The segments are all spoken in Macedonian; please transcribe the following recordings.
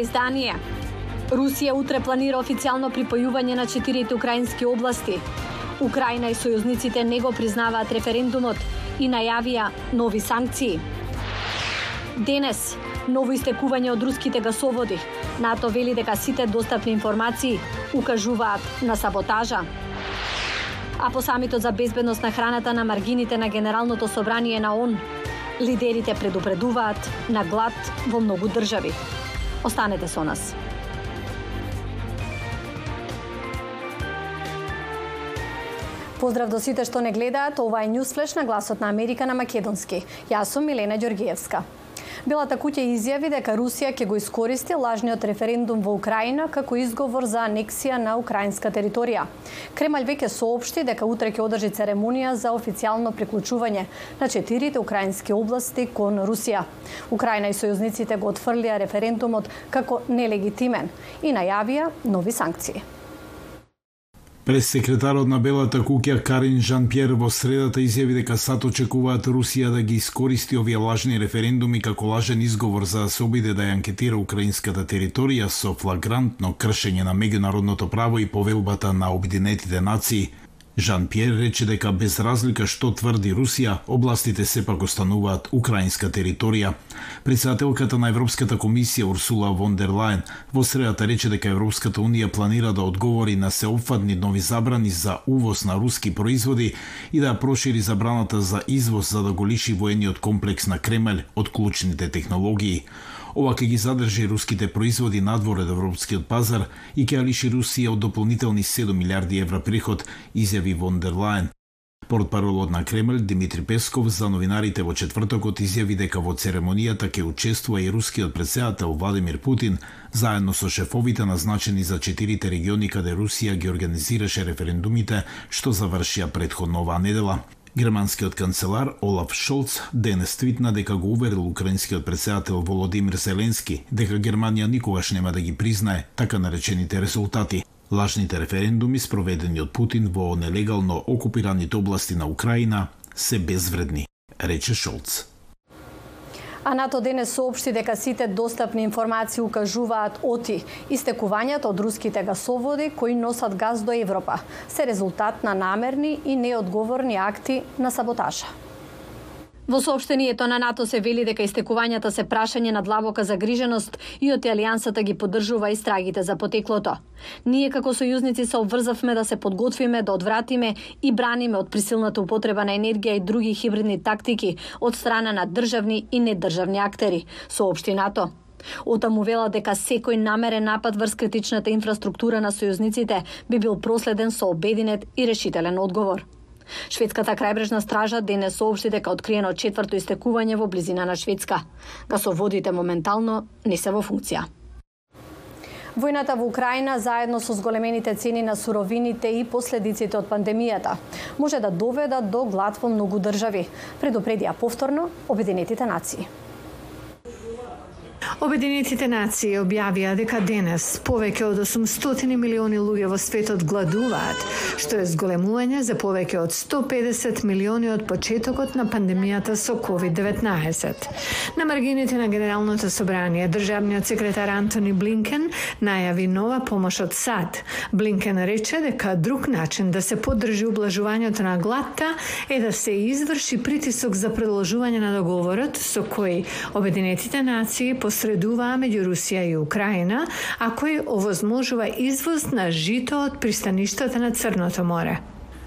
издание. Русија утре планира официјално припојување на четирите украински области. Украина и сојузниците не го признаваат референдумот и најавија нови санкции. Денес, ново истекување од руските гасоводи. НАТО вели дека сите достапни информации укажуваат на саботажа. А по самитот за безбедност на храната на маргините на Генералното собрание на ООН, лидерите предупредуваат на глад во многу држави. Останете со нас. Поздрав до сите што не гледаат, ова е Ньюсфлеш на гласот на Америка на Македонски. Јас сум Милена Ѓоргиевска. Белата куќа изјави дека Русија ќе го искористи лажниот референдум во Украина како изговор за анексија на украинска територија. Кремљ веќе соопшти дека утре ќе одржи церемонија за официјално приклучување на четирите украински области кон Русија. Украина и сојузниците го отфрлија референдумот како нелегитимен и најавија нови санкции. Пресекретарот на Белата куќа Карин Жан-Пьер во средата изјави дека САД очекуваат Русија да ги искористи овие лажни референдуми како лажен изговор за да се обиде да ја анкетира украинската територија со флагрантно кршење на меѓународното право и повелбата на Обединетите нации – Жан Пьер рече дека без разлика што тврди Русија, областите сепак остануваат украинска територија. Председателката на Европската комисија Урсула вон дер Лајен во средата рече дека Европската унија планира да одговори на сеопфатни нови забрани за увоз на руски производи и да прошири забраната за извоз за да го лиши воениот комплекс на Кремљ од клучните технологии. Ова ќе ги задржи руските производи надвор од европскиот пазар и ќе лиши Русија од дополнителни 7 милиарди евра приход, изјави вон дер Лајен. Портпаролот на Кремљ Димитри Песков за новинарите во четвртокот изјави дека во церемонијата ќе учествува и рускиот председател Владимир Путин заедно со шефовите назначени за четирите региони каде Русија ги организираше референдумите што завршија предходно оваа недела. Германскиот канцелар Олаф Шолц денес твитна дека го уверил украинскиот председател Володимир Зеленски дека Германија никогаш нема да ги признае така наречените резултати. Лажните референдуми спроведени од Путин во нелегално окупираните области на Украина се безвредни, рече Шолц. А НАТО денес соопшти дека сите достапни информации укажуваат оти истекувањето од руските гасоводи кои носат газ до Европа се резултат на намерни и неодговорни акти на саботажа. Во сообштението на НАТО се вели дека истекувањата се прашање на длабока загриженост и од Алијансата ги поддржува истрагите за потеклото. Ние како сојузници се обврзавме да се подготвиме, да одвратиме и браниме од присилната употреба на енергија и други хибридни тактики од страна на државни и недржавни актери, соопшти НАТО. Отаму вела дека секој намерен напад врз критичната инфраструктура на сојузниците би бил проследен со обединет и решителен одговор. Шведската крајбрежна стража денес соопшти дека откриено четврто истекување во близина на Шведска. Гасоводите моментално не се во функција. Војната во Украина заедно со зголемените цени на суровините и последиците од пандемијата може да доведат до глад во многу држави, предупредија повторно Обединетите нации. Обединетите нации објавија дека денес повеќе од 800 милиони луѓе во светот гладуваат, што е зголемување за повеќе од 150 милиони од почетокот на пандемијата со COVID-19. На маргините на Генералното собрание, државниот секретар Антони Блинкен најави нова помош од САД. Блинкен рече дека друг начин да се поддржи ублажувањето на гладта е да се изврши притисок за продолжување на договорот со кој Обединетите нации посредуваат посредуваа меѓу Русија и Украина, а кој овозможува извоз на жито од пристаништата на Црното море.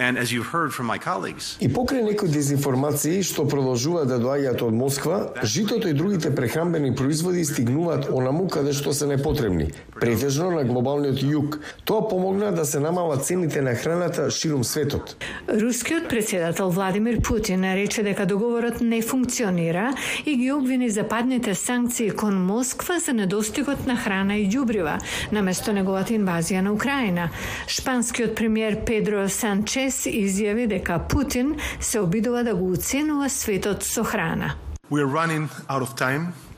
И покрај некои дезинформации што продолжуваат да доаѓаат од Москва, житото и другите прехрамбени производи стигнуваат онаму каде што се непотребни, претежно на глобалниот југ. Тоа помогна да се намалат цените на храната ширум светот. Рускиот председател Владимир Путин рече дека договорот не функционира и ги обвини западните санкции кон Москва за недостигот на храна и ѓубрива, наместо неговата инвазија на Украина. Шпанскиот премиер Педро Санчес ДНС изјави дека Путин се обидува да го уценува светот со храна.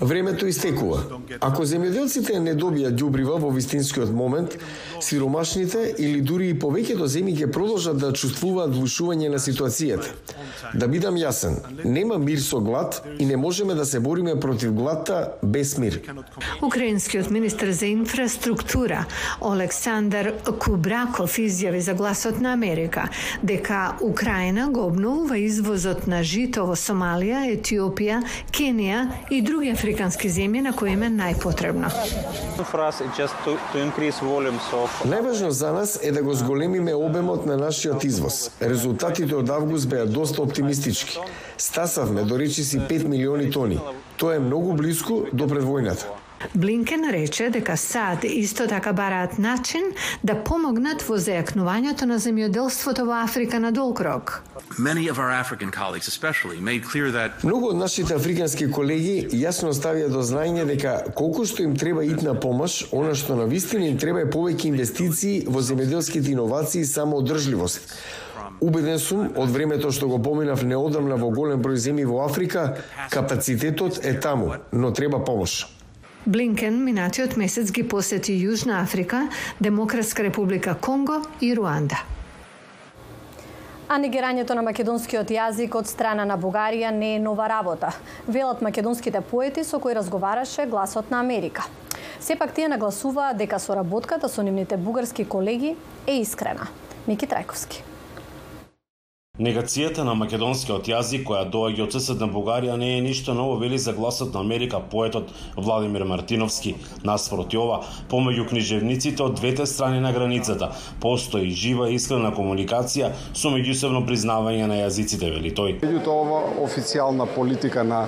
Времето истекува. Ако земјоделците не добијат ѓубрива во вистинскиот момент, Сиромашните или дури и повеќето земји ќе продолжат да чувствуваат влушување на ситуацијата. Да бидам јасен, нема мир со глад и не можеме да се бориме против гладта без мир. Украинскиот министр за инфраструктура Александар Кубраков изјави за гласот на Америка дека Украина го обновува извозот на жито во Сомалија, Етиопија, Кенија и други африкански земји на кои им е најпотребно. Најважно за нас е да го зголемиме обемот на нашиот извоз. Резултатите од август беа доста оптимистички. Стасавме до речиси 5 милиони тони. Тоа е многу близко до предвојната. Блинкен рече дека САД исто така бараат начин да помогнат во зајакнувањето на земјоделството во Африка на долг рок. Многу од нашите африкански колеги јасно ставија до знаење дека колку што им треба итна помош, она што на вистина им треба е повеќе инвестиции во земјоделските иновации и самоодржливост. Убеден сум, од времето што го поминав неодамна во голем број земји во Африка, капацитетот е таму, но треба помош. Блинкен минатиот месец ги посети Јужна Африка, Демократска република Конго и Руанда. А негирањето на македонскиот јазик од страна на Бугарија не е нова работа, велат македонските поети со кои разговараше гласот на Америка. Сепак тие нагласуваа дека соработката со нивните бугарски колеги е искрена. Мики Трајковски. Негацијата на македонскиот јазик која доаѓа од ССД на Бугарија не е ништо ново вели за гласот на Америка поетот Владимир Мартиновски. Наспроти ова, помеѓу книжевниците од двете страни на границата постои жива и искрена комуникација со меѓусебно признавање на јазиците, вели тој. Меѓутоа ова официјална политика на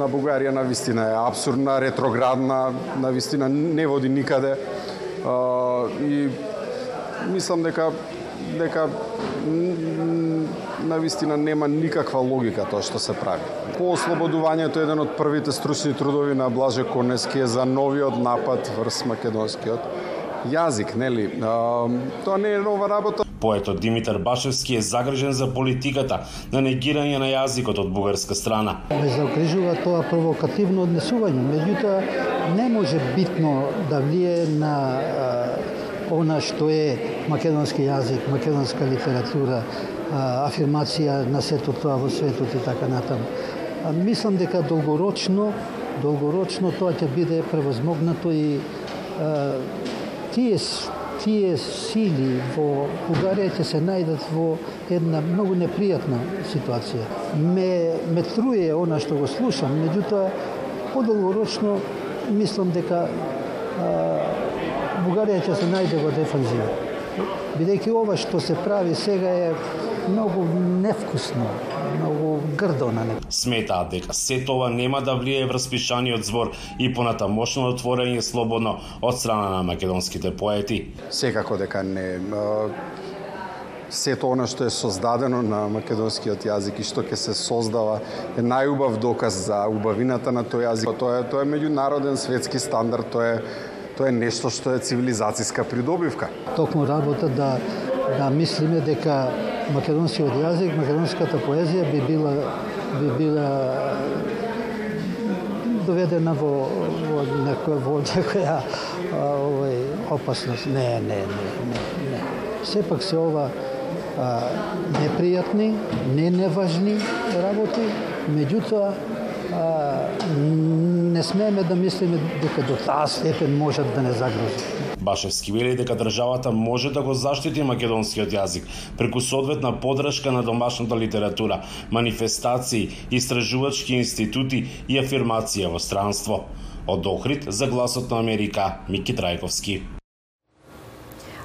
на Бугарија на вистина е абсурдна, ретроградна, на вистина не води никаде. И мислам дека дека на вистина нема никаква логика тоа што се прави. По ослободувањето еден од првите стручни трудови на Блаже Конески е за новиот напад врз македонскиот јазик, нели? А, тоа не е нова работа. Поетот Димитар Башевски е загрежен за политиката на негирање на јазикот од бугарска страна. Ме заокрижува тоа провокативно однесување, меѓутоа не може битно да влие на она што е македонски јазик, македонска литература, афирмација на сето тоа во светот и така натаму. Мислам дека долгорочно, долгорочно тоа ќе биде превозмогнато и а, тие тие сили во Бугарија ќе се најдат во една многу непријатна ситуација. Ме, ме труе она што го слушам, меѓутоа, подолгорочно мислам дека Бугарија ќе се најде во дефанзива. Бидејќи ова што се прави сега е многу невкусно, многу грдо на него. Сметаат дека се тоа нема да влие врз пишаниот збор и понатамошно отворење слободно од страна на македонските поети. Секако дека не сето она што е создадено на македонскиот јазик и што ќе се создава е најубав доказ за убавината на тој јазик. Тоа е тоа е меѓународен светски стандард, тоа е тоа е нешто што е цивилизацијска придобивка. Токму работа да да мислиме дека македонскиот јазик, македонската поезија би била би била доведена во во некоја во некоја овој опасност. Не, не, не, не, не. Сепак се ова а, непријатни, не неважни работи, меѓутоа не смееме да мислиме дека до таа степен можат да не загрозат. Башевски вели дека државата може да го заштити македонскиот јазик преку соодветна подршка на домашната литература, манифестации, истражувачки институти и афирмација во странство. Од Охрид за гласот на Америка, Мики Трајковски.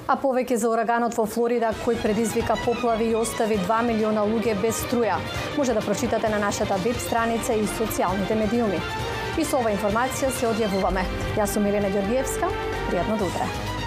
А повеќе за ураганот во Флорида кој предизвика поплави и остави 2 милиона луѓе без струја. Може да прочитате на нашата веб страница и социјалните медиуми. И со оваа информација се одјавуваме. Јас сум Елена Ѓоргиевска. Пријатно да утре.